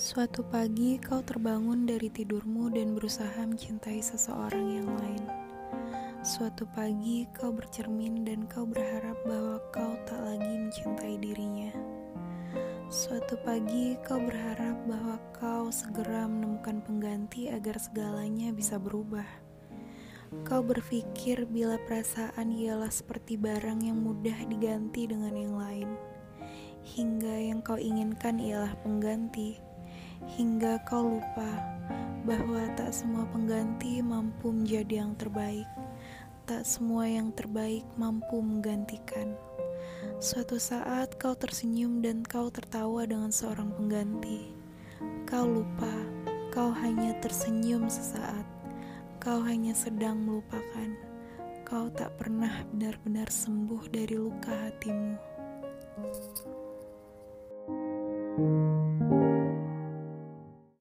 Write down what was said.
Suatu pagi kau terbangun dari tidurmu dan berusaha mencintai seseorang yang lain. Suatu pagi kau bercermin dan kau berharap bahwa kau tak lagi mencintai dirinya. Suatu pagi kau berharap bahwa kau segera menemukan pengganti agar segalanya bisa berubah. Kau berpikir bila perasaan ialah seperti barang yang mudah diganti dengan yang lain, hingga yang kau inginkan ialah pengganti hingga kau lupa bahwa tak semua pengganti mampu menjadi yang terbaik. Tak semua yang terbaik mampu menggantikan. Suatu saat kau tersenyum dan kau tertawa dengan seorang pengganti. Kau lupa, kau hanya tersenyum sesaat. Kau hanya sedang melupakan. Kau tak pernah benar-benar sembuh dari luka hatimu. thank you